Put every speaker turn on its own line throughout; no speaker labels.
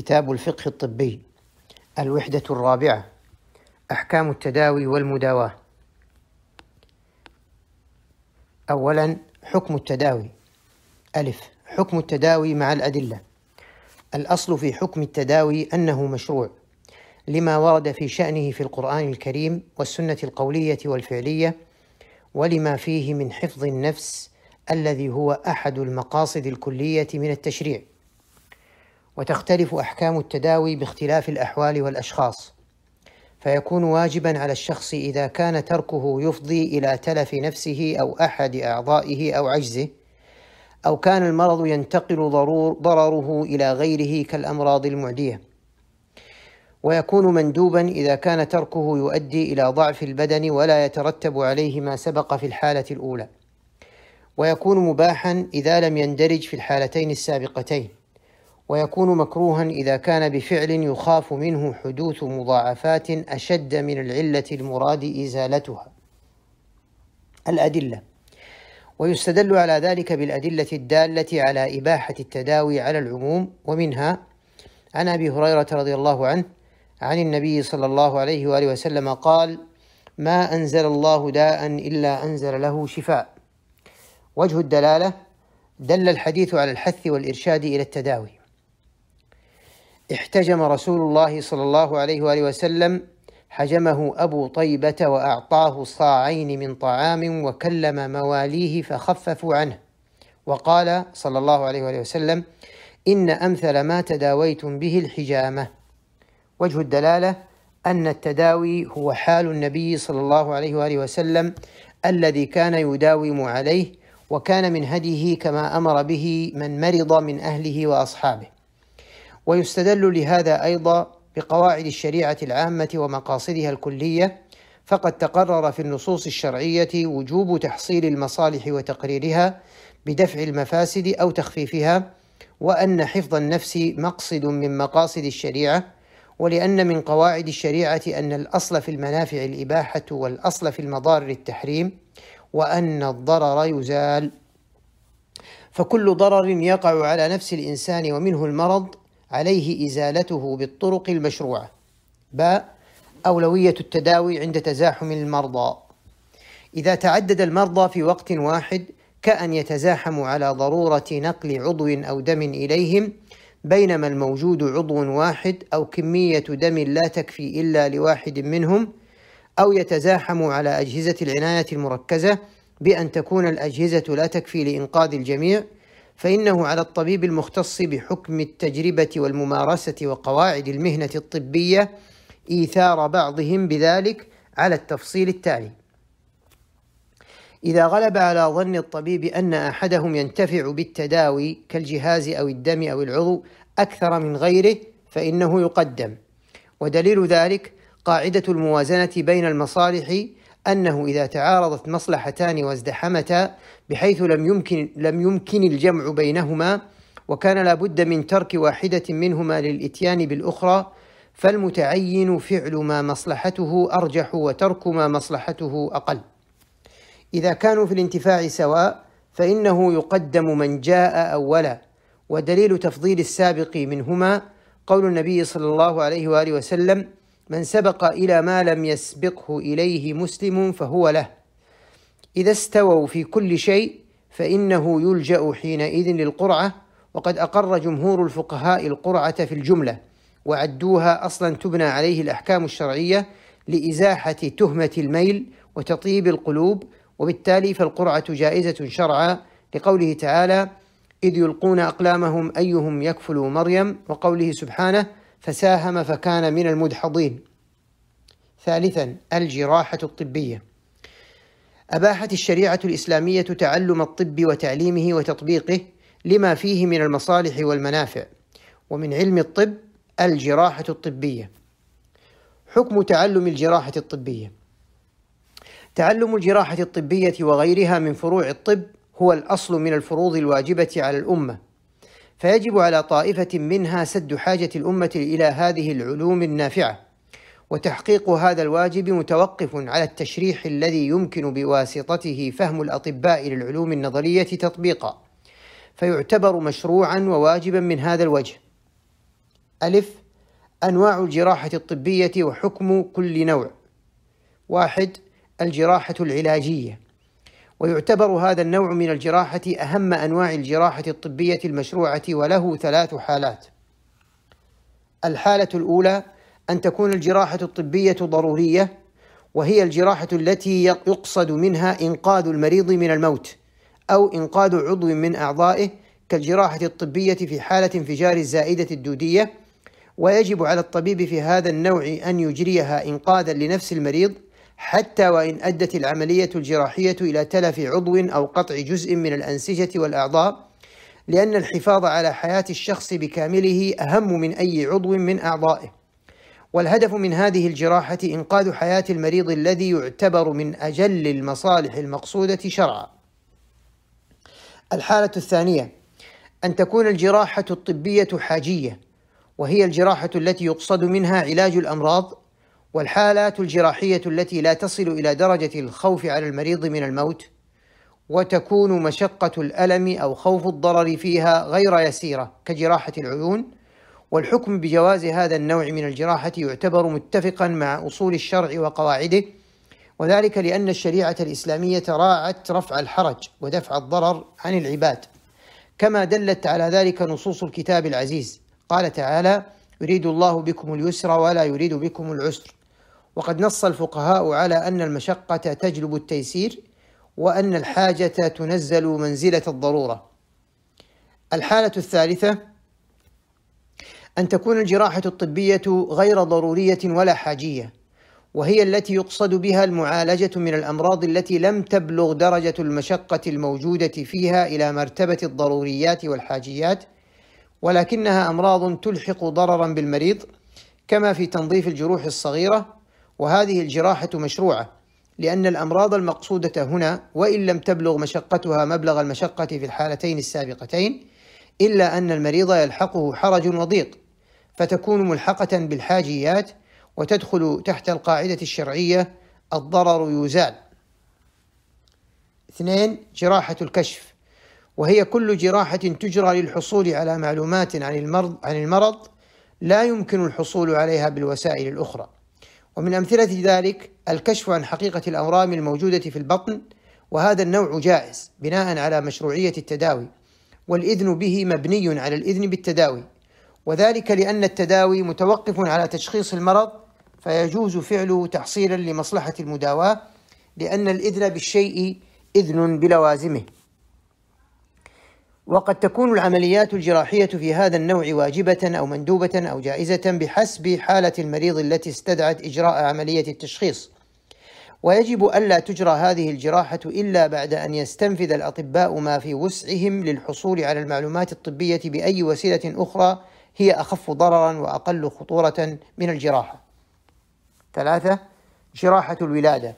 كتاب الفقه الطبي الوحدة الرابعة أحكام التداوي والمداواة. أولا حكم التداوي. ألف حكم التداوي مع الأدلة. الأصل في حكم التداوي أنه مشروع لما ورد في شأنه في القرآن الكريم والسنة القولية والفعلية ولما فيه من حفظ النفس الذي هو أحد المقاصد الكلية من التشريع. وتختلف أحكام التداوي باختلاف الأحوال والأشخاص. فيكون واجبا على الشخص إذا كان تركه يفضي إلى تلف نفسه أو أحد أعضائه أو عجزه أو كان المرض ينتقل ضرور ضرره إلى غيره كالأمراض المعدية. ويكون مندوبا إذا كان تركه يؤدي إلى ضعف البدن ولا يترتب عليه ما سبق في الحالة الأولى. ويكون مباحا إذا لم يندرج في الحالتين السابقتين. ويكون مكروها إذا كان بفعل يخاف منه حدوث مضاعفات أشد من العلة المراد إزالتها. الأدلة ويستدل على ذلك بالأدلة الدالة على إباحة التداوي على العموم ومنها عن أبي هريرة رضي الله عنه عن النبي صلى الله عليه وآله وسلم قال: ما أنزل الله داء إلا أنزل له شفاء. وجه الدلالة دل الحديث على الحث والإرشاد إلى التداوي احتجم رسول الله صلى الله عليه وآله وسلم حجمه أبو طيبة وأعطاه صاعين من طعام وكلم مواليه فخففوا عنه. وقال صلى الله عليه وآله وسلم إن أمثل ما تداويتم به الحجامة. وجه الدلالة أن التداوي هو حال النبي صلى الله عليه وآله وسلم الذي كان يداوم عليه وكان من هديه كما أمر به من مرض من أهله وأصحابه. ويستدل لهذا أيضا بقواعد الشريعة العامة ومقاصدها الكلية فقد تقرر في النصوص الشرعية وجوب تحصيل المصالح وتقريرها بدفع المفاسد أو تخفيفها وأن حفظ النفس مقصد من مقاصد الشريعة ولأن من قواعد الشريعة أن الأصل في المنافع الإباحة والأصل في المضار التحريم وأن الضرر يزال. فكل ضرر يقع على نفس الإنسان ومنه المرض عليه إزالته بالطرق المشروعة. باء أولوية التداوي عند تزاحم المرضى. إذا تعدد المرضى في وقت واحد كأن يتزاحموا على ضرورة نقل عضو أو دم إليهم بينما الموجود عضو واحد أو كمية دم لا تكفي إلا لواحد منهم أو يتزاحموا على أجهزة العناية المركزة بأن تكون الأجهزة لا تكفي لإنقاذ الجميع فإنه على الطبيب المختص بحكم التجربة والممارسة وقواعد المهنة الطبية إيثار بعضهم بذلك على التفصيل التالي. إذا غلب على ظن الطبيب أن أحدهم ينتفع بالتداوي كالجهاز أو الدم أو العضو أكثر من غيره فإنه يقدم. ودليل ذلك قاعدة الموازنة بين المصالح أنه إذا تعارضت مصلحتان وازدحمتا بحيث لم يمكن لم يمكن الجمع بينهما وكان لابد من ترك واحدة منهما للإتيان بالأخرى فالمتعين فعل ما مصلحته أرجح وترك ما مصلحته أقل. إذا كانوا في الانتفاع سواء فإنه يقدم من جاء أولا ودليل تفضيل السابق منهما قول النبي صلى الله عليه وآله وسلم من سبق إلى ما لم يسبقه إليه مسلم فهو له. إذا استووا في كل شيء فإنه يلجأ حينئذ للقرعة وقد أقر جمهور الفقهاء القرعة في الجملة وعدوها أصلا تبنى عليه الأحكام الشرعية لإزاحة تهمة الميل وتطيب القلوب وبالتالي فالقرعة جائزة شرعا لقوله تعالى إذ يلقون أقلامهم أيهم يكفل مريم وقوله سبحانه فساهم فكان من المدحضين. ثالثا الجراحة الطبية. أباحت الشريعة الإسلامية تعلم الطب وتعليمه وتطبيقه لما فيه من المصالح والمنافع. ومن علم الطب الجراحة الطبية. حكم تعلم الجراحة الطبية. تعلم الجراحة الطبية وغيرها من فروع الطب هو الأصل من الفروض الواجبة على الأمة. فيجب على طائفة منها سد حاجة الأمة إلى هذه العلوم النافعة. وتحقيق هذا الواجب متوقف على التشريح الذي يمكن بواسطته فهم الأطباء للعلوم النظرية تطبيقا. فيعتبر مشروعا وواجبا من هذا الوجه. ألف أنواع الجراحة الطبية وحكم كل نوع. واحد الجراحة العلاجية. ويعتبر هذا النوع من الجراحة أهم أنواع الجراحة الطبية المشروعة وله ثلاث حالات. الحالة الأولى أن تكون الجراحة الطبية ضرورية وهي الجراحة التي يقصد منها إنقاذ المريض من الموت أو إنقاذ عضو من أعضائه كالجراحة الطبية في حالة انفجار الزائدة الدودية. ويجب على الطبيب في هذا النوع أن يجريها إنقاذا لنفس المريض حتى وإن أدت العملية الجراحية إلى تلف عضو أو قطع جزء من الأنسجة والأعضاء لأن الحفاظ على حياة الشخص بكامله أهم من أي عضو من أعضائه. والهدف من هذه الجراحة إنقاذ حياة المريض الذي يعتبر من أجل المصالح المقصودة شرعا. الحالة الثانية أن تكون الجراحة الطبية حاجية وهي الجراحة التي يقصد منها علاج الأمراض والحالات الجراحية التي لا تصل إلى درجة الخوف على المريض من الموت وتكون مشقة الألم أو خوف الضرر فيها غير يسيرة كجراحة العيون. والحكم بجواز هذا النوع من الجراحة يعتبر متفقا مع أصول الشرع وقواعده وذلك لأن الشريعة الإسلامية راعت رفع الحرج ودفع الضرر عن العباد. كما دلت على ذلك نصوص الكتاب العزيز. قال تعالى يريد الله بكم اليسر ولا يريد بكم العسر. وقد نص الفقهاء على أن المشقة تجلب التيسير وأن الحاجة تنزل منزلة الضرورة. الحالة الثالثة أن تكون الجراحة الطبية غير ضرورية ولا حاجية وهي التي يقصد بها المعالجة من الأمراض التي لم تبلغ درجة المشقة الموجودة فيها إلى مرتبة الضروريات والحاجيات ولكنها أمراض تلحق ضررا بالمريض كما في تنظيف الجروح الصغيرة وهذه الجراحة مشروعة لأن الأمراض المقصودة هنا وإن لم تبلغ مشقتها مبلغ المشقة في الحالتين السابقتين إلا أن المريض يلحقه حرج وضيق فتكون ملحقة بالحاجيات وتدخل تحت القاعدة الشرعية الضرر يزال. اثنين جراحة الكشف وهي كل جراحة تجرى للحصول على معلومات عن المرض عن المرض لا يمكن الحصول عليها بالوسائل الأخرى. ومن أمثلة ذلك الكشف عن حقيقة الأورام الموجودة في البطن وهذا النوع جائز بناء على مشروعية التداوي والإذن به مبني على الإذن بالتداوي. وذلك لأن التداوي متوقف على تشخيص المرض فيجوز فعله تحصيلا لمصلحة المداواة لأن الإذن بالشيء إذن بلوازمه. وقد تكون العمليات الجراحية في هذا النوع واجبة أو مندوبة أو جائزة بحسب حالة المريض التي استدعت إجراء عملية التشخيص ويجب ألا تجرى هذه الجراحة إلا بعد أن يستنفذ الأطباء ما في وسعهم للحصول على المعلومات الطبية بأي وسيلة أخرى هي أخف ضررا وأقل خطورة من الجراحة. ثلاثة جراحة الولادة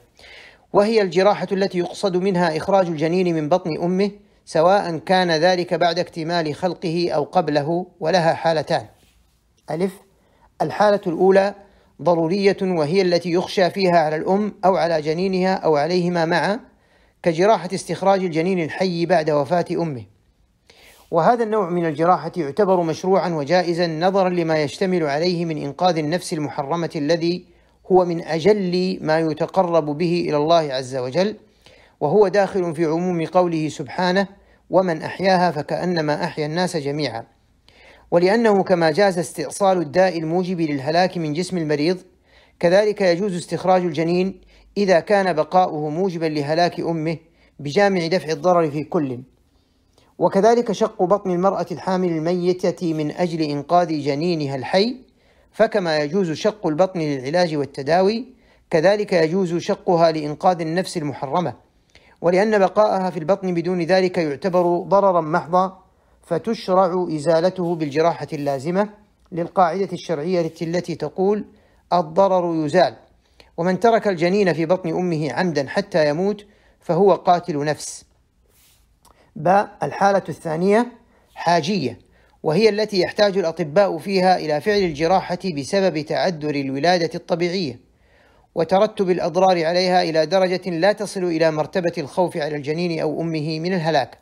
وهي الجراحة التي يقصد منها إخراج الجنين من بطن أمه سواء كان ذلك بعد اكتمال خلقه أو قبله ولها حالتان. ألف الحالة الأولى ضرورية وهي التي يخشى فيها على الأم أو على جنينها أو عليهما معا كجراحة استخراج الجنين الحي بعد وفاة أمه. وهذا النوع من الجراحة يعتبر مشروعا وجائزا نظرا لما يشتمل عليه من إنقاذ النفس المحرمة الذي هو من أجل ما يتقرب به إلى الله عز وجل. وهو داخل في عموم قوله سبحانه ومن أحياها فكأنما أحيا الناس جميعا. ولأنه كما جاز استئصال الداء الموجب للهلاك من جسم المريض كذلك يجوز استخراج الجنين إذا كان بقاؤه موجبا لهلاك أمه بجامع دفع الضرر في كل. وكذلك شق بطن المرأة الحامل الميتة من أجل إنقاذ جنينها الحي فكما يجوز شق البطن للعلاج والتداوي كذلك يجوز شقها لإنقاذ النفس المحرمة. ولأن بقاءها في البطن بدون ذلك يعتبر ضررا محضا فتشرع إزالته بالجراحة اللازمة للقاعدة الشرعية التي تقول الضرر يزال. ومن ترك الجنين في بطن أمه عمدا حتى يموت فهو قاتل نفس. باء الحالة الثانية حاجية وهي التي يحتاج الأطباء فيها إلى فعل الجراحة بسبب تعذر الولادة الطبيعية. وترتب الأضرار عليها إلى درجة لا تصل إلى مرتبة الخوف على الجنين أو أمه من الهلاك.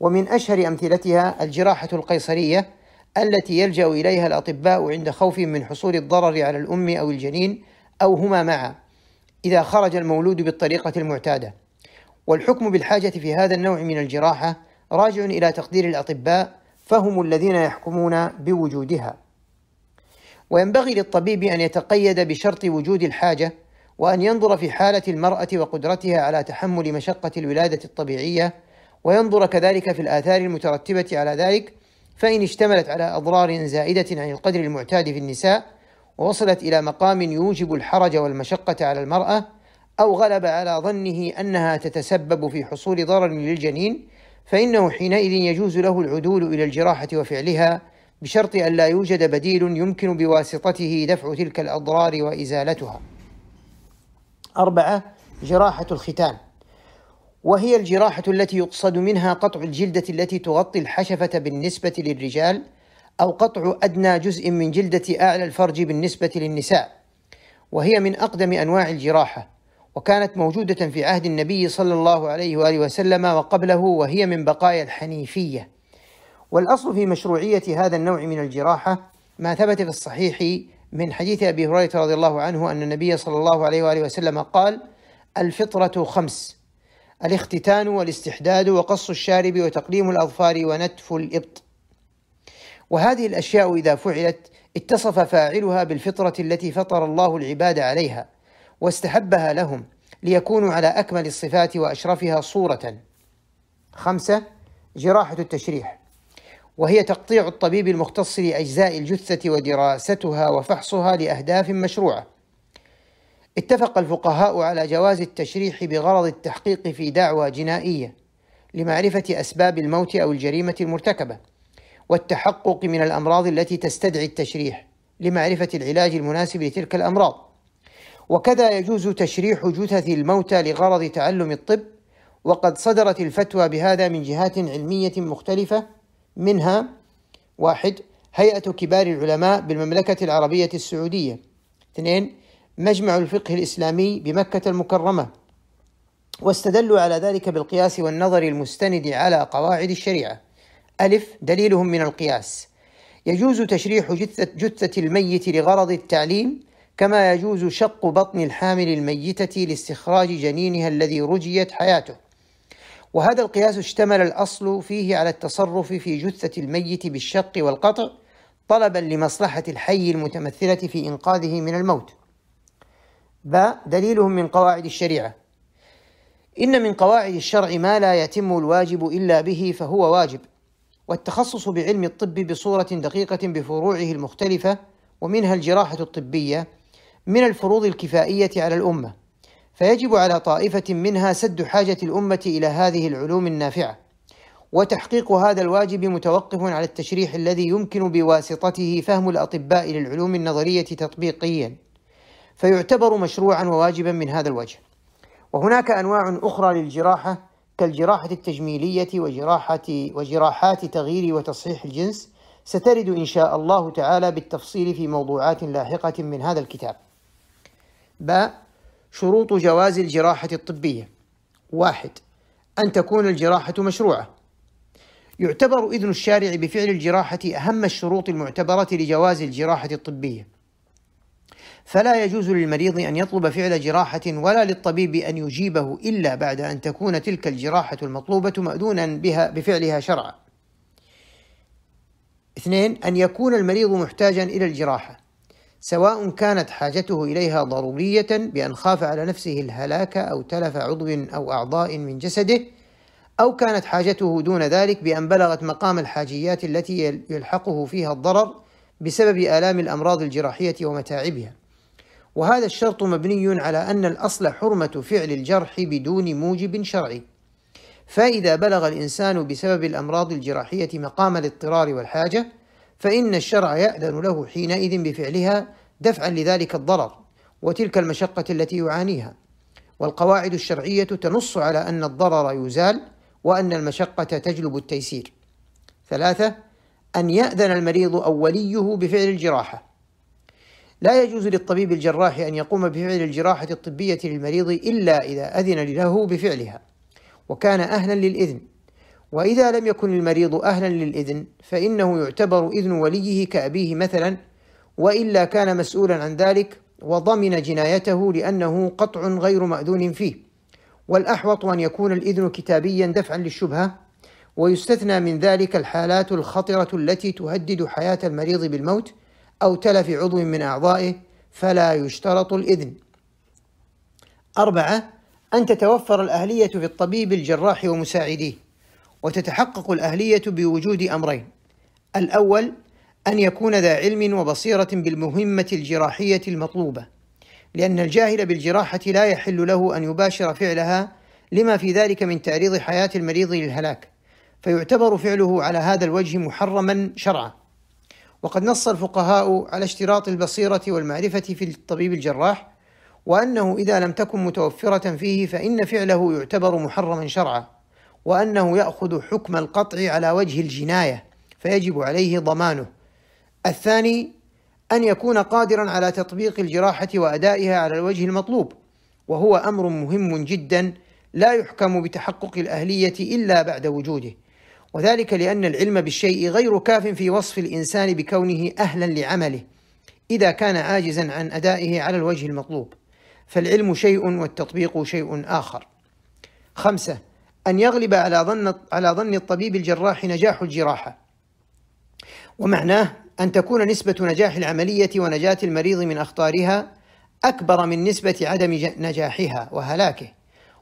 ومن أشهر أمثلتها الجراحة القيصرية التي يلجأ إليها الأطباء عند خوف من حصول الضرر على الأم أو الجنين أو هما معا إذا خرج المولود بالطريقة المعتادة. والحكم بالحاجة في هذا النوع من الجراحة راجع إلى تقدير الأطباء فهم الذين يحكمون بوجودها. وينبغي للطبيب أن يتقيد بشرط وجود الحاجة وأن ينظر في حالة المرأة وقدرتها على تحمل مشقة الولادة الطبيعية وينظر كذلك في الآثار المترتبة على ذلك فإن اشتملت على أضرار زائدة عن القدر المعتاد في النساء ووصلت إلى مقام يوجب الحرج والمشقة على المرأة أو غلب على ظنه أنها تتسبب في حصول ضرر للجنين فإنه حينئذ يجوز له العدول إلى الجراحة وفعلها بشرط أن لا يوجد بديل يمكن بواسطته دفع تلك الأضرار وإزالتها. أربعة جراحة الختان. وهي الجراحة التي يقصد منها قطع الجلدة التي تغطي الحشفة بالنسبة للرجال أو قطع أدنى جزء من جلدة أعلى الفرج بالنسبة للنساء. وهي من أقدم أنواع الجراحة وكانت موجودة في عهد النبي صلى الله عليه وآله وسلم وقبله وهي من بقايا الحنيفية. والأصل في مشروعية هذا النوع من الجراحة ما ثبت في الصحيح من حديث أبي هريرة رضي الله عنه أن النبي صلى الله عليه وآله وسلم قال الفطرة خمس الاختتان والاستحداد وقص الشارب وتقليم الأظفار ونتف الإبط. وهذه الأشياء إذا فعلت اتصف فاعلها بالفطرة التي فطر الله العباد عليها واستحبها لهم ليكونوا على أكمل الصفات وأشرفها صورة. خمسة جراحة التشريح. وهي تقطيع الطبيب المختص لأجزاء الجثة ودراستها وفحصها لأهداف مشروعة. اتفق الفقهاء على جواز التشريح بغرض التحقيق في دعوى جنائية لمعرفة أسباب الموت أو الجريمة المرتكبة والتحقق من الأمراض التي تستدعي التشريح لمعرفة العلاج المناسب لتلك الأمراض. وكذا يجوز تشريح جثث الموتى لغرض تعلم الطب وقد صدرت الفتوى بهذا من جهات علمية مختلفة منها واحد هيئة كبار العلماء بالمملكة العربية السعودية. اثنين مجمع الفقه الإسلامي بمكة المكرمة. واستدلوا على ذلك بالقياس والنظر المستند على قواعد الشريعة. ألف دليلهم من القياس. يجوز تشريح جثة, جثة الميت لغرض التعليم كما يجوز شق بطن الحامل الميتة لاستخراج جنينها الذي رجيت حياته. وهذا القياس اشتمل الأصل فيه على التصرف في جثة الميت بالشق والقطع طلبا لمصلحة الحي المتمثلة في إنقاذه من الموت. باء دليلهم من قواعد الشريعة. إن من قواعد الشرع ما لا يتم الواجب إلا به فهو واجب والتخصص بعلم الطب بصورة دقيقة بفروعه المختلفة ومنها الجراحة الطبية من الفروض الكفائية على الأمة. فيجب على طائفة منها سد حاجة الأمة إلى هذه العلوم النافعة. وتحقيق هذا الواجب متوقف على التشريح الذي يمكن بواسطته فهم الأطباء للعلوم النظرية تطبيقيا. فيعتبر مشروعا وواجبا من هذا الوجه. وهناك أنواع أخرى للجراحة كالجراحة التجميلية وجراحة وجراحات تغيير وتصحيح الجنس. سترد إن شاء الله تعالى بالتفصيل في موضوعات لاحقة من هذا الكتاب. باء شروط جواز الجراحة الطبية. واحد أن تكون الجراحة مشروعة. يعتبر إذن الشارع بفعل الجراحة أهم الشروط المعتبرة لجواز الجراحة الطبية. فلا يجوز للمريض أن يطلب فعل جراحة ولا للطبيب أن يجيبه إلا بعد أن تكون تلك الجراحة المطلوبة مأذونا بها بفعلها شرعا. اثنين أن يكون المريض محتاجا إلى الجراحة. سواء كانت حاجته إليها ضرورية بأن خاف على نفسه الهلاك أو تلف عضو أو أعضاء من جسده أو كانت حاجته دون ذلك بأن بلغت مقام الحاجيات التي يلحقه فيها الضرر بسبب آلام الأمراض الجراحية ومتاعبها. وهذا الشرط مبني على أن الأصل حرمة فعل الجرح بدون موجب شرعي. فإذا بلغ الإنسان بسبب الأمراض الجراحية مقام الاضطرار والحاجة فإن الشرع يأذن له حينئذ بفعلها دفعا لذلك الضرر وتلك المشقة التي يعانيها. والقواعد الشرعية تنص على أن الضرر يزال وأن المشقة تجلب التيسير. ثلاثة أن يأذن المريض أو وليه بفعل الجراحة. لا يجوز للطبيب الجراح أن يقوم بفعل الجراحة الطبية للمريض إلا إذا أذن له بفعلها وكان أهلا للإذن. وإذا لم يكن المريض أهلا للإذن فإنه يعتبر إذن وليه كأبيه مثلا وإلا كان مسؤولا عن ذلك وضمن جنايته لأنه قطع غير مأذون فيه والأحوط أن يكون الإذن كتابيا دفعا للشبهة ويستثنى من ذلك الحالات الخطرة التي تهدد حياة المريض بالموت أو تلف عضو من أعضائه فلا يشترط الإذن. أربعة أن تتوفر الأهلية في الطبيب الجراح ومساعديه، وتتحقق الأهلية بوجود أمرين. الأول أن يكون ذا علم وبصيرة بالمهمة الجراحية المطلوبة، لأن الجاهل بالجراحة لا يحل له أن يباشر فعلها لما في ذلك من تعريض حياة المريض للهلاك، فيعتبر فعله على هذا الوجه محرما شرعا. وقد نص الفقهاء على اشتراط البصيرة والمعرفة في الطبيب الجراح وأنه إذا لم تكن متوفرة فيه فإن فعله يعتبر محرما شرعا وأنه يأخذ حكم القطع على وجه الجناية فيجب عليه ضمانه. الثاني أن يكون قادرا على تطبيق الجراحة وأدائها على الوجه المطلوب وهو أمر مهم جدا لا يحكم بتحقق الأهلية إلا بعد وجوده. وذلك لأن العلم بالشيء غير كاف في وصف الإنسان بكونه أهلا لعمله إذا كان عاجزا عن أدائه على الوجه المطلوب. فالعلم شيء والتطبيق شيء آخر. خمسة أن يغلب على ظن على ظن الطبيب الجراح نجاح الجراحة. ومعناه أن تكون نسبة نجاح العملية ونجاة المريض من أخطارها أكبر من نسبة عدم نجاحها وهلاكه.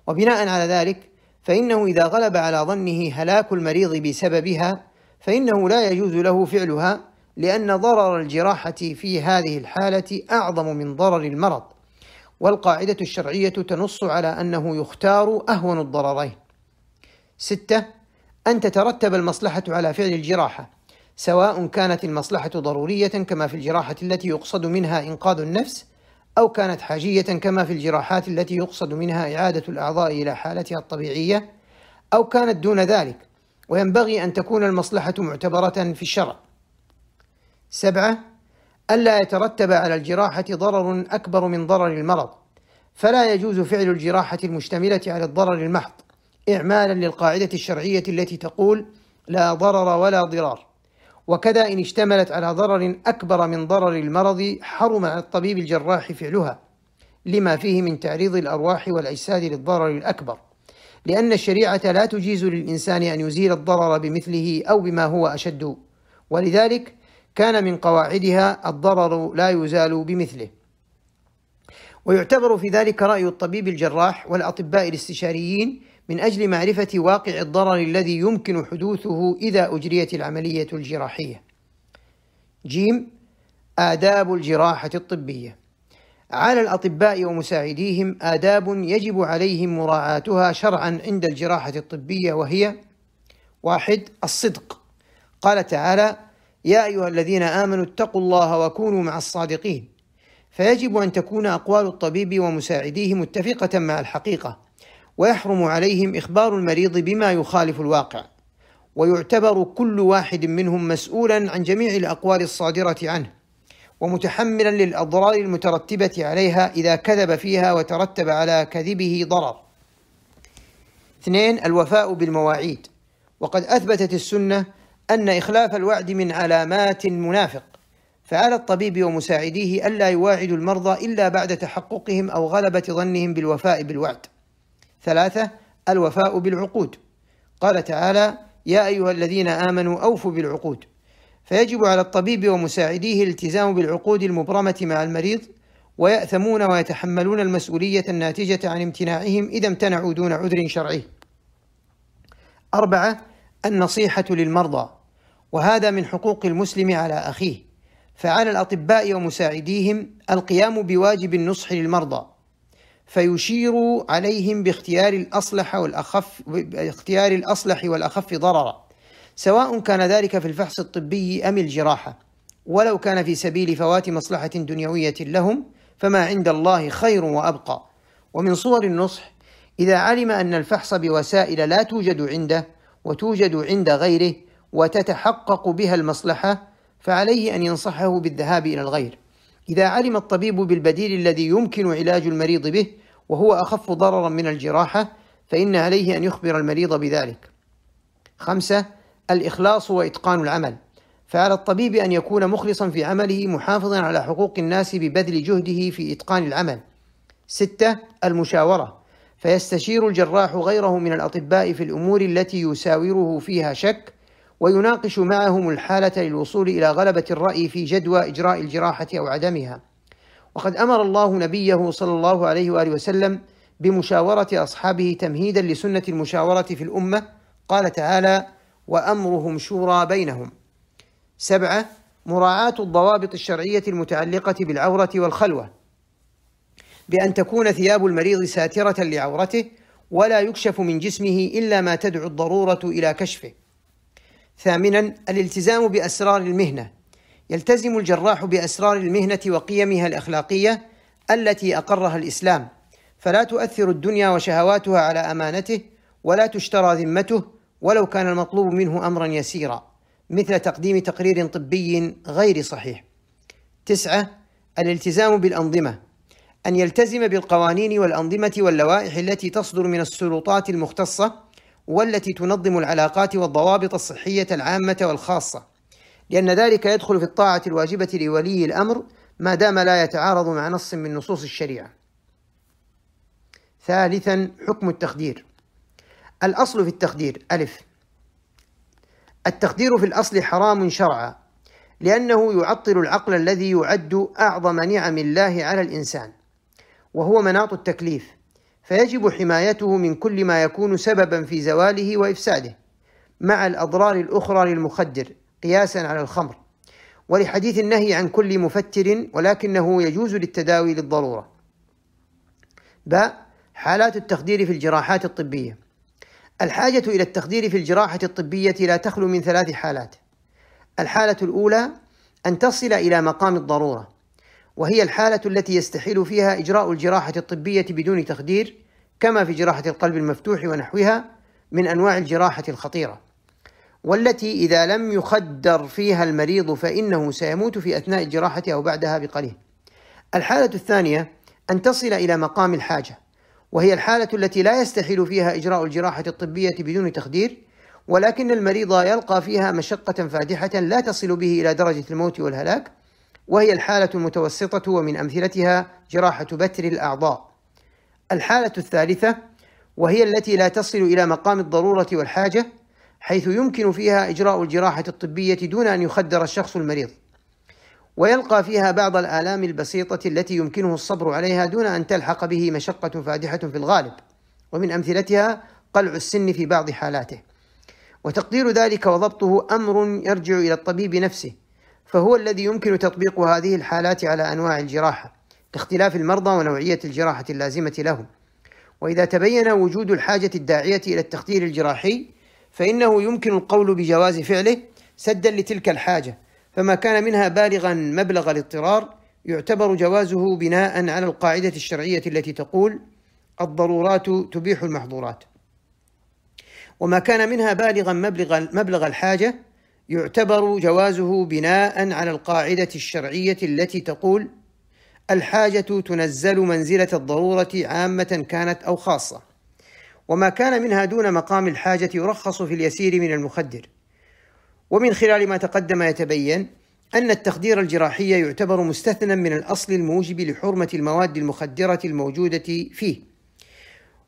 وبناء على ذلك فإنه إذا غلب على ظنه هلاك المريض بسببها فإنه لا يجوز له فعلها لأن ضرر الجراحة في هذه الحالة أعظم من ضرر المرض. والقاعدة الشرعية تنص على أنه يختار أهون الضررين. ستة أن تترتب المصلحة على فعل الجراحة سواء كانت المصلحة ضرورية كما في الجراحة التي يقصد منها إنقاذ النفس أو كانت حاجية كما في الجراحات التي يقصد منها إعادة الأعضاء إلى حالتها الطبيعية أو كانت دون ذلك وينبغي أن تكون المصلحة معتبرة في الشرع. سبعة ألا يترتب على الجراحة ضرر أكبر من ضرر المرض، فلا يجوز فعل الجراحة المشتملة على الضرر المحض، إعمالا للقاعدة الشرعية التي تقول: لا ضرر ولا ضرار. وكذا إن اشتملت على ضرر أكبر من ضرر المرض حرم على الطبيب الجراح فعلها لما فيه من تعريض الأرواح والأجساد للضرر الأكبر. لأن الشريعة لا تجيز للإنسان أن يزيل الضرر بمثله أو بما هو أشد. ولذلك كان من قواعدها الضرر لا يزال بمثله. ويعتبر في ذلك رأي الطبيب الجراح والأطباء الاستشاريين من أجل معرفة واقع الضرر الذي يمكن حدوثه إذا أجريت العملية الجراحية. جيم آداب الجراحة الطبية. على الأطباء ومساعديهم آداب يجب عليهم مراعاتها شرعا عند الجراحة الطبية وهي واحد الصدق. قال تعالى يا أيها الذين آمنوا اتقوا الله وكونوا مع الصادقين. فيجب أن تكون أقوال الطبيب ومساعديه متفقة مع الحقيقة. ويحرم عليهم إخبار المريض بما يخالف الواقع. ويعتبر كل واحد منهم مسؤولا عن جميع الأقوال الصادرة عنه ومتحملا للأضرار المترتبة عليها إذا كذب فيها وترتب على كذبه ضرر. اثنين الوفاء بالمواعيد. وقد أثبتت السنة أن إخلاف الوعد من علامات المنافق فعلى الطبيب ومساعديه ألا يواعدوا المرضى إلا بعد تحققهم أو غلبة ظنهم بالوفاء بالوعد. ثلاثة الوفاء بالعقود. قال تعالى يا أيها الذين آمنوا أوفوا بالعقود. فيجب على الطبيب ومساعديه الالتزام بالعقود المبرمة مع المريض ويأثمون ويتحملون المسؤولية الناتجة عن امتناعهم إذا امتنعوا دون عذر شرعي. أربعة النصيحة للمرضى. وهذا من حقوق المسلم على أخيه. فعلى الأطباء ومساعديهم القيام بواجب النصح للمرضى. فيشير عليهم باختيار الأصلح والأخف باختيار الأصلح والأخف ضررا سواء كان ذلك في الفحص الطبي أم الجراحة. ولو كان في سبيل فوات مصلحة دنيوية لهم فما عند الله خير وأبقى. ومن صور النصح إذا علم أن الفحص بوسائل لا توجد عنده وتوجد عند غيره وتتحقق بها المصلحة فعليه أن ينصحه بالذهاب إلى الغير. إذا علم الطبيب بالبديل الذي يمكن علاج المريض به وهو أخف ضررا من الجراحة فإن عليه أن يخبر المريض بذلك. خمسة الإخلاص وإتقان العمل. فعلى الطبيب أن يكون مخلصا في عمله محافظا على حقوق الناس ببذل جهده في إتقان العمل. ستة المشاورة. فيستشير الجراح غيره من الأطباء في الأمور التي يساوره فيها شك ويناقش معهم الحالة للوصول إلى غلبة الرأي في جدوى إجراء الجراحة أو عدمها. وقد أمر الله نبيه صلى الله عليه وآله وسلم بمشاورة أصحابه تمهيدا لسنة المشاورة في الأمة. قال تعالى وأمرهم شورى بينهم. سبعة مراعاة الضوابط الشرعية المتعلقة بالعورة والخلوة. بأن تكون ثياب المريض ساترة لعورته ولا يكشف من جسمه إلا ما تدعو الضرورة إلى كشفه. ثامنا الالتزام بأسرار المهنة. يلتزم الجراح بأسرار المهنة وقيمها الأخلاقية التي أقرها الإسلام. فلا تؤثر الدنيا وشهواتها على أمانته ولا تشترى ذمته ولو كان المطلوب منه أمرا يسيرا مثل تقديم تقرير طبي غير صحيح. تسعة الالتزام بالأنظمة. أن يلتزم بالقوانين والأنظمة واللوائح التي تصدر من السلطات المختصة والتي تنظم العلاقات والضوابط الصحية العامة والخاصة. لأن ذلك يدخل في الطاعة الواجبة لولي الأمر ما دام لا يتعارض مع نص من نصوص الشريعة. ثالثا حكم التخدير. الأصل في التخدير ألف. التخدير في الأصل حرام شرعا لأنه يعطل العقل الذي يعد أعظم نعم الله على الإنسان وهو مناط التكليف. فيجب حمايته من كل ما يكون سببا في زواله وإفساده مع الأضرار الأخرى للمخدر. قياسا على الخمر ولحديث النهي عن كل مفتر ولكنه يجوز للتداوي للضرورة. باء حالات التخدير في الجراحات الطبية. الحاجة إلى التخدير في الجراحة الطبية لا تخلو من ثلاث حالات. الحالة الأولى أن تصل إلى مقام الضرورة وهي الحالة التي يستحيل فيها إجراء الجراحة الطبية بدون تخدير كما في جراحة القلب المفتوح ونحوها من أنواع الجراحة الخطيرة. والتي إذا لم يخدر فيها المريض فإنه سيموت في أثناء الجراحة أو بعدها بقليل. الحالة الثانية أن تصل إلى مقام الحاجة وهي الحالة التي لا يستحيل فيها إجراء الجراحة الطبية بدون تخدير ولكن المريض يلقى فيها مشقة فادحة لا تصل به إلى درجة الموت والهلاك وهي الحالة المتوسطة ومن أمثلتها جراحة بتر الأعضاء. الحالة الثالثة وهي التي لا تصل إلى مقام الضرورة والحاجة حيث يمكن فيها إجراء الجراحة الطبية دون أن يخدر الشخص المريض. ويلقى فيها بعض الآلام البسيطة التي يمكنه الصبر عليها دون أن تلحق به مشقة فادحة في الغالب. ومن أمثلتها قلع السن في بعض حالاته. وتقدير ذلك وضبطه أمر يرجع إلى الطبيب نفسه فهو الذي يمكن تطبيق هذه الحالات على أنواع الجراحة لاختلاف المرضى ونوعية الجراحة اللازمة لهم وإذا تبين وجود الحاجة الداعية إلى التخدير الجراحي فإنه يمكن القول بجواز فعله سدا لتلك الحاجة فما كان منها بالغا مبلغ الاضطرار يعتبر جوازه بناء على القاعدة الشرعية التي تقول الضرورات تبيح المحظورات وما كان منها بالغا مبلغ مبلغ الحاجة يعتبر جوازه بناء على القاعدة الشرعية التي تقول الحاجة تنزل منزلة الضرورة عامة كانت أو خاصة وما كان منها دون مقام الحاجة يرخص في اليسير من المخدر. ومن خلال ما تقدم يتبين أن التخدير الجراحي يعتبر مستثنى من الأصل الموجب لحرمة المواد المخدرة الموجودة فيه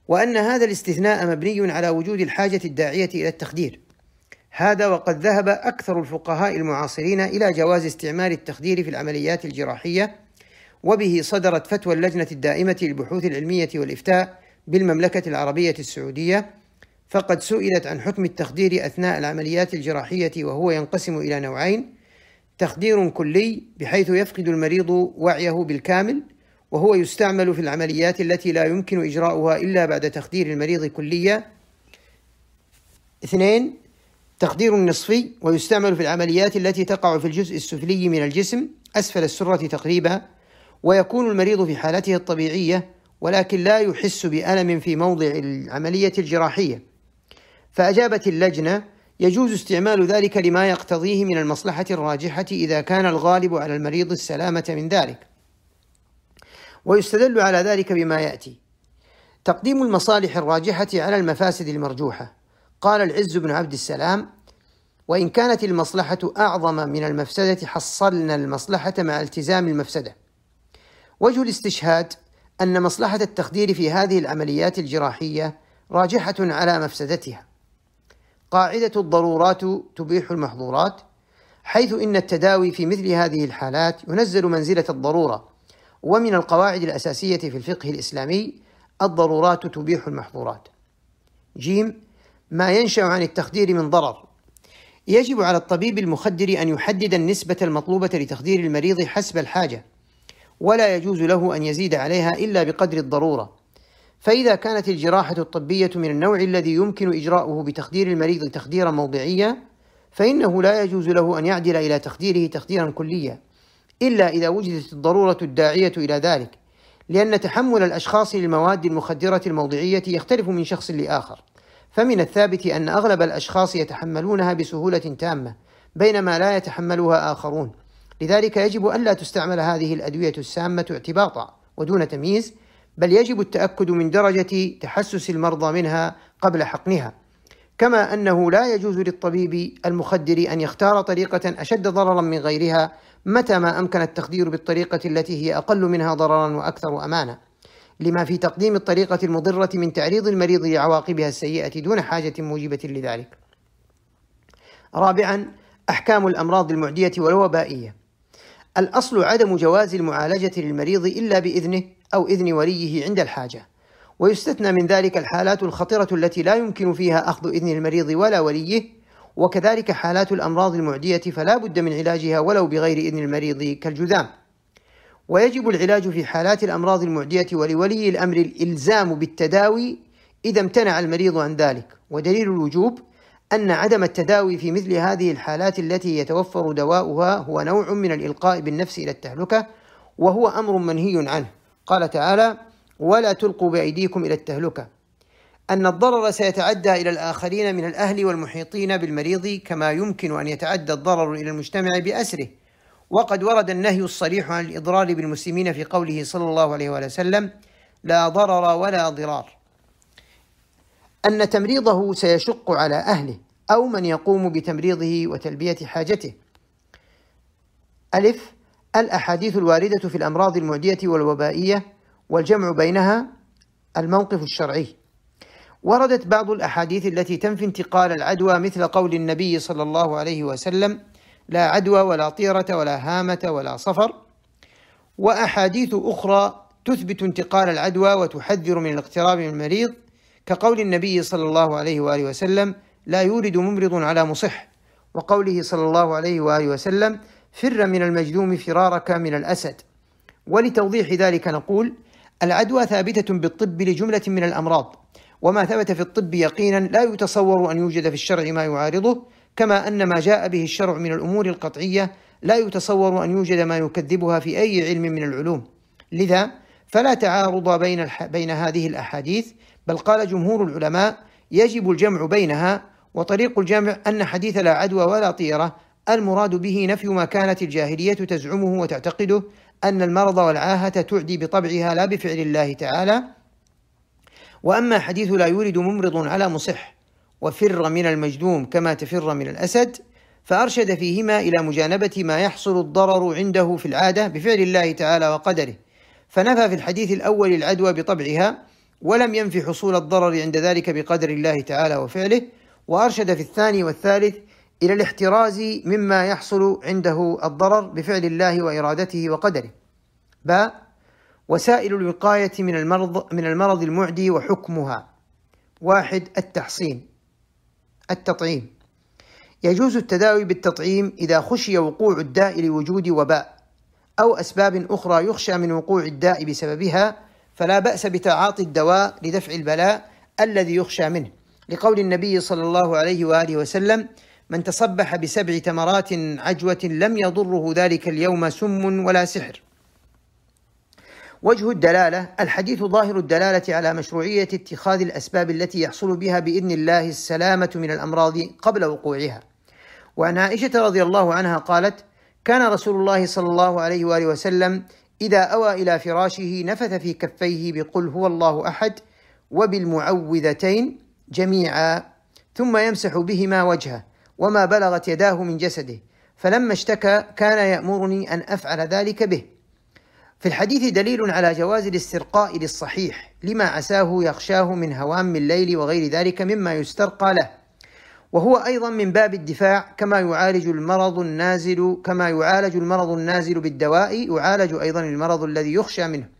وأن هذا الاستثناء مبني على وجود الحاجة الداعية إلى التخدير. هذا وقد ذهب أكثر الفقهاء المعاصرين إلى جواز استعمال التخدير في العمليات الجراحية وبه صدرت فتوى اللجنة الدائمة للبحوث العلمية والإفتاء بالمملكة العربية السعودية فقد سئلت عن حكم التخدير أثناء العمليات الجراحية وهو ينقسم إلى نوعين تخدير كلي بحيث يفقد المريض وعيه بالكامل وهو يستعمل في العمليات التي لا يمكن إجراؤها إلا بعد تخدير المريض كليا اثنين تخدير نصفي ويستعمل في العمليات التي تقع في الجزء السفلي من الجسم أسفل السرة تقريبا ويكون المريض في حالته الطبيعية ولكن لا يحس بألم في موضع العملية الجراحية. فأجابت اللجنة يجوز استعمال ذلك لما يقتضيه من المصلحة الراجحة إذا كان الغالب على المريض السلامة من ذلك. ويستدل على ذلك بما يأتي. تقديم المصالح الراجحة على المفاسد المرجوحة. قال العز بن عبد السلام وإن كانت المصلحة أعظم من المفسدة حصلنا المصلحة مع التزام المفسدة. وجه الاستشهاد أن مصلحة التخدير في هذه العمليات الجراحية راجحة على مفسدتها. قاعدة الضرورات تبيح المحظورات حيث إن التداوي في مثل هذه الحالات ينزل منزلة الضرورة ومن القواعد الأساسية في الفقه الإسلامي الضرورات تبيح المحظورات. جيم ما ينشأ عن التخدير من ضرر. يجب على الطبيب المخدر أن يحدد النسبة المطلوبة لتخدير المريض حسب الحاجة. ولا يجوز له أن يزيد عليها إلا بقدر الضرورة. فإذا كانت الجراحة الطبية من النوع الذي يمكن إجراؤه بتخدير المريض تخديرا موضعيا فإنه لا يجوز له أن يعدل إلى تخديره تخديرا كليا إلا إذا وجدت الضرورة الداعية إلى ذلك لأن تحمل الأشخاص للمواد المخدرة الموضعية يختلف من شخص لآخر. فمن الثابت أن أغلب الأشخاص يتحملونها بسهولة تامة بينما لا يتحملها آخرون. لذلك يجب أن لا تستعمل هذه الأدوية السامة اعتباطا ودون تمييز بل يجب التأكد من درجة تحسس المرضى منها قبل حقنها كما أنه لا يجوز للطبيب المخدر أن يختار طريقة أشد ضررا من غيرها متى ما أمكن التخدير بالطريقة التي هي أقل منها ضررا وأكثر أمانة لما في تقديم الطريقة المضرة من تعريض المريض لعواقبها السيئة دون حاجة موجبة لذلك. رابعا أحكام الأمراض المعدية والوبائية. الأصل عدم جواز المعالجة للمريض إلا بإذنه أو إذن وليه عند الحاجة. ويستثنى من ذلك الحالات الخطرة التي لا يمكن فيها أخذ إذن المريض ولا وليه وكذلك حالات الأمراض المعدية فلا بد من علاجها ولو بغير إذن المريض كالجذام. ويجب العلاج في حالات الأمراض المعدية ولولي الأمر الإلزام بالتداوي إذا امتنع المريض عن ذلك ودليل الوجوب أن عدم التداوي في مثل هذه الحالات التي يتوفر دواؤها هو نوع من الإلقاء بالنفس إلى التهلكة وهو أمر منهي عنه. قال تعالى ولا تلقوا بأيديكم إلى التهلكة. أن الضرر سيتعدى إلى الآخرين من الأهل والمحيطين بالمريض كما يمكن أن يتعدى الضرر إلى المجتمع بأسره. وقد ورد النهي الصريح عن الإضرار بالمسلمين في قوله صلى الله عليه وسلم لا ضرر ولا ضرار. أن تمريضه سيشق على أهله. أو من يقوم بتمريضه وتلبية حاجته. ألف الأحاديث الواردة في الأمراض المعدية والوبائية والجمع بينها الموقف الشرعي. وردت بعض الأحاديث التي تنفي انتقال العدوى مثل قول النبي صلى الله عليه وسلم لا عدوى ولا طيرة ولا هامة ولا صفر وأحاديث أخرى تثبت انتقال العدوى وتحذر من الاقتراب من المريض كقول النبي صلى الله عليه وآله وسلم لا يورد ممرض على مصح. وقوله صلى الله عليه وآله وسلم فر من المجذوم فرارك من الأسد. ولتوضيح ذلك نقول العدوى ثابتة بالطب لجملة من الأمراض. وما ثبت في الطب يقينا لا يتصور أن يوجد في الشرع ما يعارضه كما أن ما جاء به الشرع من الأمور القطعية لا يتصور أن يوجد ما يكذبها في أي علم من العلوم. لذا فلا تعارض بين, الح... بين هذه الأحاديث بل قال جمهور العلماء يجب الجمع بينها وطريق الجمع أن حديث لا عدوى ولا طيرة المراد به نفي ما كانت الجاهلية تزعمه وتعتقده أن المرض والعاهة تعدي بطبعها لا بفعل الله تعالى. وأما حديث لا يورد ممرض على مصح وفر من المجذوم كما تفر من الأسد فأرشد فيهما إلى مجانبة ما يحصل الضرر عنده في العادة بفعل الله تعالى وقدره. فنفى في الحديث الأول العدوى بطبعها ولم ينفي حصول الضرر عند ذلك بقدر الله تعالى وفعله. وأرشد في الثاني والثالث إلى الاحتراز مما يحصل عنده الضرر بفعل الله وإرادته وقدره. باء وسائل الوقاية من المرض من المرض المعدي وحكمها. واحد التحصين. التطعيم. يجوز التداوي بالتطعيم إذا خشي وقوع الداء لوجود وباء أو أسباب أخرى يخشى من وقوع الداء بسببها فلا بأس بتعاطي الدواء لدفع البلاء الذي يخشى منه. لقول النبي صلى الله عليه وآله وسلم من تصبح بسبع تمرات عجوة لم يضره ذلك اليوم سم ولا سحر. وجه الدلالة الحديث ظاهر الدلالة على مشروعية اتخاذ الأسباب التي يحصل بها بإذن الله السلامة من الأمراض قبل وقوعها. وعن عائشة رضي الله عنها قالت كان رسول الله صلى الله عليه وآله وسلم إذا أوى إلى فراشه نفث في كفيه بقل هو الله أحد وبالمعوذتين جميعا ثم يمسح بهما وجهه وما بلغت يداه من جسده فلما اشتكى كان يأمرني أن أفعل ذلك به. في الحديث دليل على جواز الاسترقاء للصحيح لما عساه يخشاه من هوام الليل وغير ذلك مما يسترقى له. وهو أيضا من باب الدفاع كما يعالج المرض النازل كما يعالج المرض النازل بالدواء يعالج أيضا المرض الذي يخشى منه.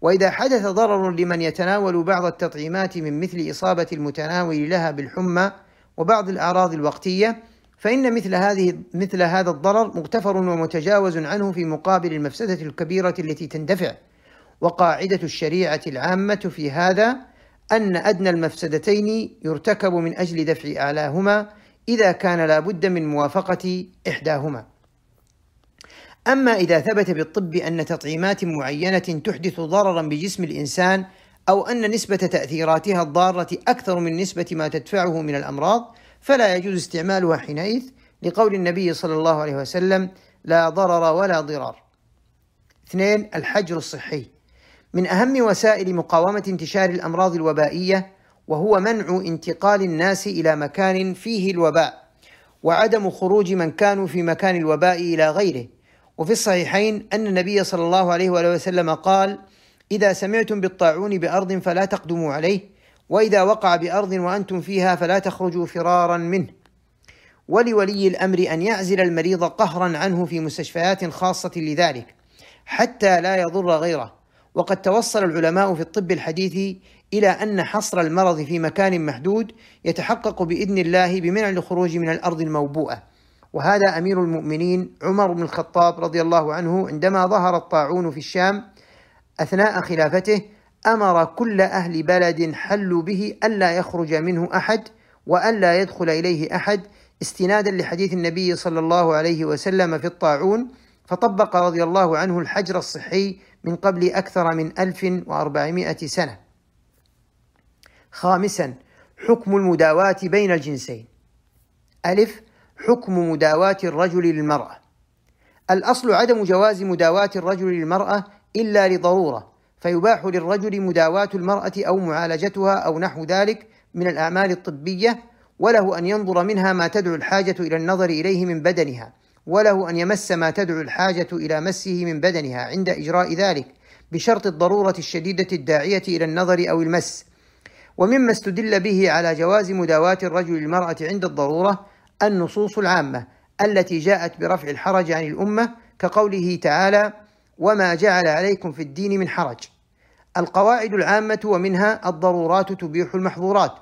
وإذا حدث ضرر لمن يتناول بعض التطعيمات من مثل إصابة المتناول لها بالحمى وبعض الأعراض الوقتية فإن مثل هذه مثل هذا الضرر مغتفر ومتجاوز عنه في مقابل المفسدة الكبيرة التي تندفع. وقاعدة الشريعة العامة في هذا أن أدنى المفسدتين يرتكب من أجل دفع أعلاهما إذا كان لا بد من موافقة إحداهما. أما إذا ثبت بالطب أن تطعيمات معينة تحدث ضررا بجسم الإنسان أو أن نسبة تأثيراتها الضارة أكثر من نسبة ما تدفعه من الأمراض فلا يجوز استعمالها حينئذ لقول النبي صلى الله عليه وسلم لا ضرر ولا ضرار اثنين الحجر الصحي. من أهم وسائل مقاومة انتشار الأمراض الوبائية وهو منع انتقال الناس إلى مكان فيه الوباء وعدم خروج من كانوا في مكان الوباء إلى غيره. وفي الصحيحين أن النبي صلى الله عليه وسلم قال إذا سمعتم بالطاعون بأرض فلا تقدموا عليه وإذا وقع بأرض وأنتم فيها فلا تخرجوا فرارا منه. ولولي الأمر أن يعزل المريض قهرا عنه في مستشفيات خاصة لذلك حتى لا يضر غيره. وقد توصل العلماء في الطب الحديث إلى أن حصر المرض في مكان محدود يتحقق بإذن الله بمنع الخروج من الأرض الموبوءة. وهذا أمير المؤمنين عمر بن الخطاب رضي الله عنه عندما ظهر الطاعون في الشام أثناء خلافته أمر كل أهل بلد حلوا به ألا يخرج منه أحد وألا يدخل إليه أحد استنادا لحديث النبي صلى الله عليه وسلم في الطاعون فطبق رضي الله عنه الحجر الصحي من قبل أكثر من 1400 سنة. خامسا حكم المداواة بين الجنسين. ألف حكم مداواة الرجل للمرأة. الأصل عدم جواز مداواة الرجل للمرأة إلا لضرورة فيباح للرجل مداواة المرأة أو معالجتها أو نحو ذلك من الأعمال الطبية وله أن ينظر منها ما تدعو الحاجة إلى النظر إليه من بدنها وله أن يمس ما تدعو الحاجة إلى مسه من بدنها عند إجراء ذلك بشرط الضرورة الشديدة الداعية إلى النظر أو المس ومما استدل به على جواز مداواة الرجل للمرأة عند الضرورة النصوص العامة التي جاءت برفع الحرج عن الأمة كقوله تعالى وما جعل عليكم في الدين من حرج. القواعد العامة ومنها الضرورات تبيح المحظورات.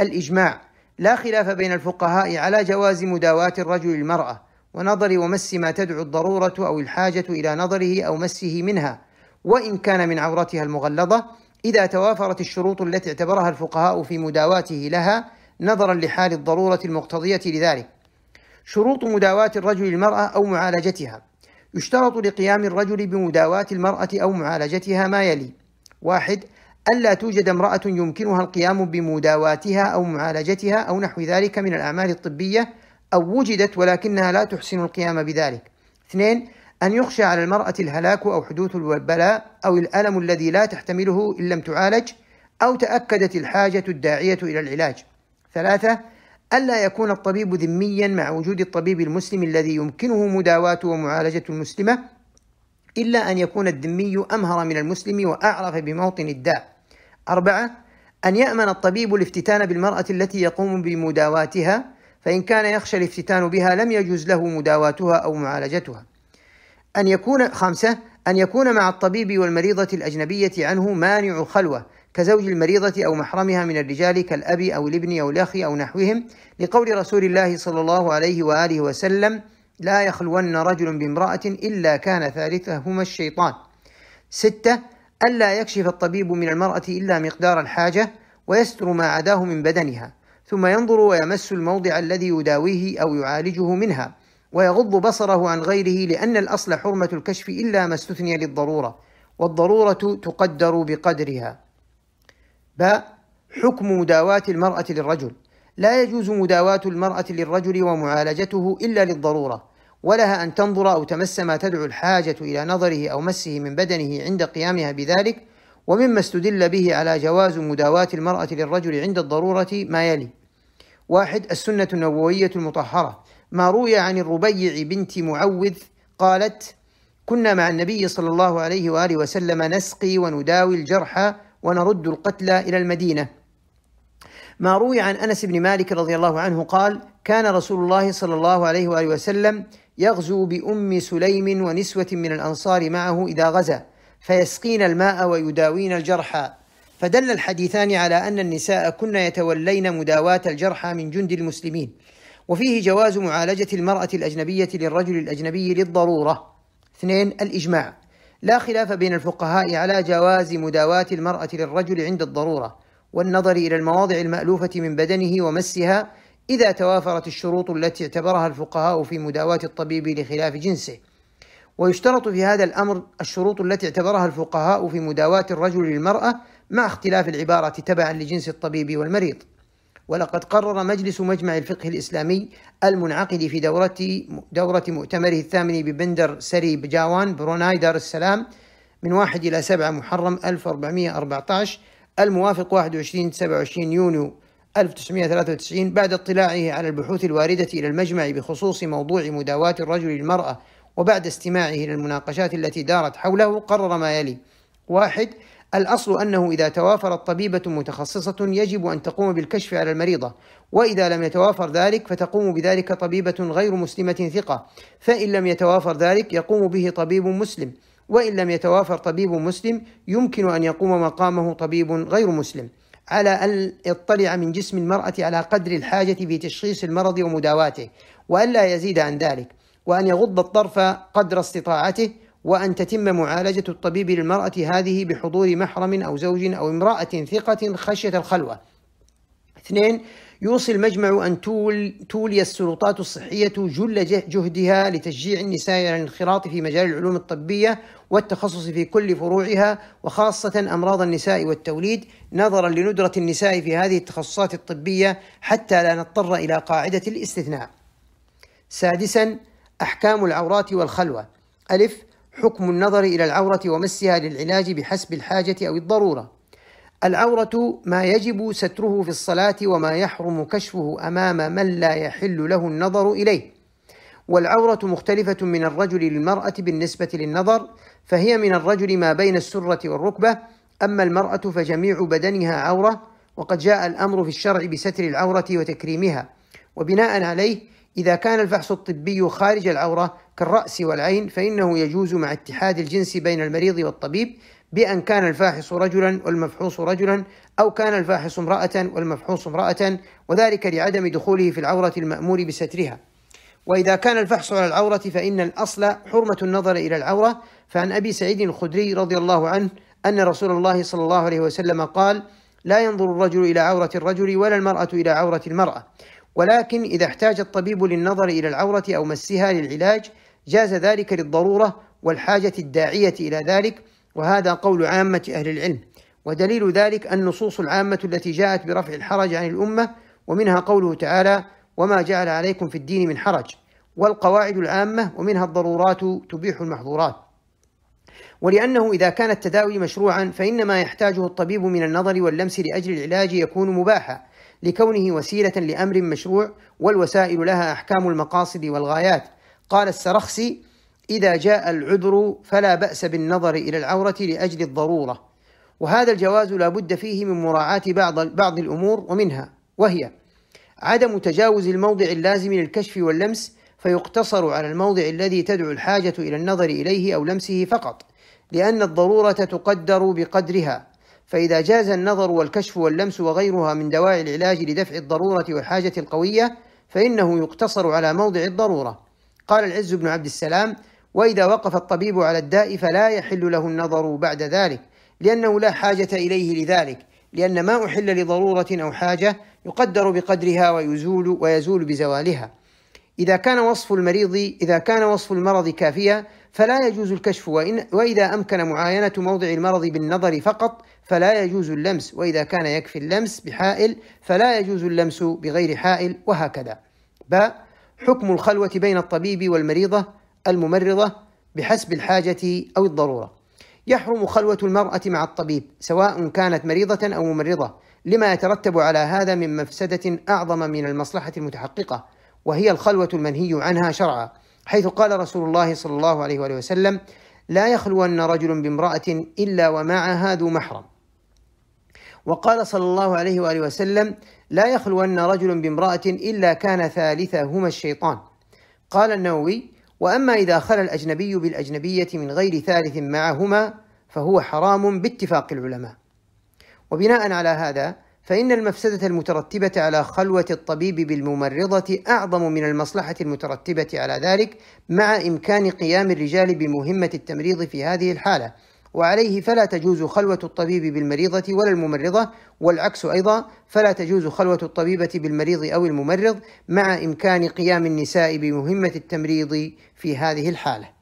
الإجماع لا خلاف بين الفقهاء على جواز مداواة الرجل المرأة ونظر ومس ما تدعو الضرورة أو الحاجة إلى نظره أو مسه منها وإن كان من عورتها المغلظة إذا توافرت الشروط التي اعتبرها الفقهاء في مداواته لها نظرا لحال الضرورة المقتضية لذلك. شروط مداواة الرجل المرأة أو معالجتها. يشترط لقيام الرجل بمداواة المرأة أو معالجتها ما يلي. واحد ألا توجد امرأة يمكنها القيام بمداواتها أو معالجتها أو نحو ذلك من الأعمال الطبية أو وجدت ولكنها لا تحسن القيام بذلك. اثنين أن يخشى على المرأة الهلاك أو حدوث البلاء أو الألم الذي لا تحتمله إن لم تعالج أو تأكدت الحاجة الداعية إلى العلاج. ثلاثة ألا يكون الطبيب ذميا مع وجود الطبيب المسلم الذي يمكنه مداواة ومعالجة المسلمة إلا أن يكون الذمي أمهر من المسلم وأعرف بموطن الداء. أربعة أن يأمن الطبيب الافتتان بالمرأة التي يقوم بمداواتها فإن كان يخشى الافتتان بها لم يجوز له مداواتها أو معالجتها. أن يكون خمسة أن يكون مع الطبيب والمريضة الأجنبية عنه مانع خلوة كزوج المريضة أو محرمها من الرجال كالأب أو الابن أو الأخ أو نحوهم لقول رسول الله صلى الله عليه وآله وسلم لا يخلون رجل بامرأة إلا كان ثالثهما الشيطان ستة ألا يكشف الطبيب من المرأة إلا مقدار الحاجة ويستر ما عداه من بدنها ثم ينظر ويمس الموضع الذي يداويه أو يعالجه منها ويغض بصره عن غيره لأن الأصل حرمة الكشف إلا ما استثني للضرورة والضرورة تقدر بقدرها. باء حكم مداواة المرأة للرجل. لا يجوز مداواة المرأة للرجل ومعالجته إلا للضرورة ولها أن تنظر أو تمس ما تدعو الحاجة إلى نظره أو مسه من بدنه عند قيامها بذلك ومما استدل به على جواز مداواة المرأة للرجل عند الضرورة ما يلي. واحد السنة النبوية المطهرة. ما روي عن الربيع بنت معوذ قالت كنا مع النبي صلى الله عليه وآله وسلم نسقي ونداوي الجرحى ونرد القتلى إلى المدينة. ما روي عن أنس بن مالك رضي الله عنه قال: كان رسول الله صلى الله عليه وآله وسلم يغزو بأم سليم ونسوة من الأنصار معه إذا غزا فيسقين الماء ويداوين الجرحى. فدل الحديثان على أن النساء كن يتولين مداواة الجرحى من جند المسلمين. وفيه جواز معالجة المرأة الأجنبية للرجل الأجنبي للضرورة. اثنين الإجماع لا خلاف بين الفقهاء على جواز مداواة المرأة للرجل عند الضرورة والنظر إلى المواضع المألوفة من بدنه ومسها إذا توافرت الشروط التي اعتبرها الفقهاء في مداواة الطبيب لخلاف جنسه. ويشترط في هذا الأمر الشروط التي اعتبرها الفقهاء في مداواة الرجل للمرأة مع اختلاف العبارة تبعا لجنس الطبيب والمريض. ولقد قرر مجلس مجمع الفقه الإسلامي المنعقد في دورة دورة مؤتمره الثامن ببندر سري بجاوان بروناي دار السلام من 1 إلى 7 محرم 1414 الموافق 21 27 يونيو 1993 بعد اطلاعه على البحوث الواردة إلى المجمع بخصوص موضوع مداواة الرجل للمرأة وبعد استماعه إلى المناقشات التي دارت حوله قرر ما يلي واحد الأصل أنه إذا توافرت طبيبة متخصصة يجب أن تقوم بالكشف على المريضة وإذا لم يتوافر ذلك فتقوم بذلك طبيبة غير مسلمة ثقة فإن لم يتوافر ذلك يقوم به طبيب مسلم وإن لم يتوافر طبيب مسلم يمكن أن يقوم مقامه طبيب غير مسلم على أن يطلع من جسم المرأة على قدر الحاجة في تشخيص المرض ومداواته وألا يزيد عن ذلك وأن يغض الطرف قدر استطاعته وأن تتم معالجة الطبيب للمرأة هذه بحضور محرم أو زوج أو امرأة ثقة خشية الخلوة اثنين يوصي المجمع أن تول تولي السلطات الصحية جل جهدها لتشجيع النساء على الانخراط في مجال العلوم الطبية والتخصص في كل فروعها وخاصة أمراض النساء والتوليد نظرا لندرة النساء في هذه التخصصات الطبية حتى لا نضطر إلى قاعدة الاستثناء. سادسا أحكام العورات والخلوة ألف حكم النظر إلى العورة ومسها للعلاج بحسب الحاجة أو الضرورة. العورة ما يجب ستره في الصلاة وما يحرم كشفه أمام من لا يحل له النظر إليه. والعورة مختلفة من الرجل للمرأة بالنسبة للنظر، فهي من الرجل ما بين السرة والركبة، أما المرأة فجميع بدنها عورة، وقد جاء الأمر في الشرع بستر العورة وتكريمها، وبناء عليه إذا كان الفحص الطبي خارج العورة كالرأس والعين فإنه يجوز مع اتحاد الجنس بين المريض والطبيب بأن كان الفاحص رجلا والمفحوص رجلا أو كان الفاحص امرأة والمفحوص امرأة وذلك لعدم دخوله في العورة المأمور بسترها. وإذا كان الفحص على العورة فإن الأصل حرمة النظر إلى العورة. فعن أبي سعيد الخدري رضي الله عنه أن رسول الله صلى الله عليه وسلم قال لا ينظر الرجل إلى عورة الرجل ولا المرأة إلى عورة المرأة. ولكن إذا احتاج الطبيب للنظر إلى العورة أو مسها للعلاج جاز ذلك للضرورة والحاجة الداعية إلى ذلك وهذا قول عامة أهل العلم. ودليل ذلك النصوص العامة التي جاءت برفع الحرج عن الأمة ومنها قوله تعالى وما جعل عليكم في الدين من حرج والقواعد العامة ومنها الضرورات تبيح المحظورات. ولأنه إذا كان التداوي مشروعا فإن ما يحتاجه الطبيب من النظر واللمس لأجل العلاج يكون مباحا لكونه وسيلة لأمر مشروع والوسائل لها أحكام المقاصد والغايات. قال السرخسي إذا جاء العذر فلا بأس بالنظر إلى العورة لأجل الضرورة وهذا الجواز لا بد فيه من مراعاة بعض بعض الأمور ومنها وهي عدم تجاوز الموضع اللازم للكشف واللمس فيقتصر على الموضع الذي تدعو الحاجة إلى النظر إليه أو لمسه فقط لأن الضرورة تقدر بقدرها فإذا جاز النظر والكشف واللمس وغيرها من دواعي العلاج لدفع الضرورة والحاجة القوية فإنه يقتصر على موضع الضرورة. قال العز بن عبد السلام وإذا وقف الطبيب على الداء فلا يحل له النظر بعد ذلك لأنه لا حاجة إليه لذلك لأن ما أحل لضرورة أو حاجة يقدر بقدرها ويزول ويزول بزوالها. إذا كان وصف المريض إذا كان وصف المرض كافيا فلا يجوز الكشف وإن وإذا أمكن معاينة موضع المرض بالنظر فقط فلا يجوز اللمس وإذا كان يكفي اللمس بحائل فلا يجوز اللمس بغير حائل وهكذا. باء حكم الخلوة بين الطبيب والمريضة الممرضة بحسب الحاجة أو الضرورة. يحرم خلوة المرأة مع الطبيب سواء كانت مريضة أو ممرضة لما يترتب على هذا من مفسدة أعظم من المصلحة المتحققة وهي الخلوة المنهي عنها شرعا حيث قال رسول الله صلى الله عليه وآله وسلم لا يخلون رجل بامرأة إلا ومعها ذو محرم وقال صلى الله عليه وآله وسلم لا يخلون رجل بامرأة إلا كان ثالثهما الشيطان. قال النووي وأما إذا خلى الأجنبي بالأجنبية من غير ثالث معهما فهو حرام باتفاق العلماء. وبناء على هذا فإن المفسدة المترتبة على خلوة الطبيب بالممرضة أعظم من المصلحة المترتبة على ذلك مع إمكان قيام الرجال بمهمة التمريض في هذه الحالة. وعليه فلا تجوز خلوة الطبيب بالمريضة ولا الممرضة والعكس أيضا فلا تجوز خلوة الطبيبة بالمريض أو الممرض مع إمكان قيام النساء بمهمة التمريض في هذه الحالة.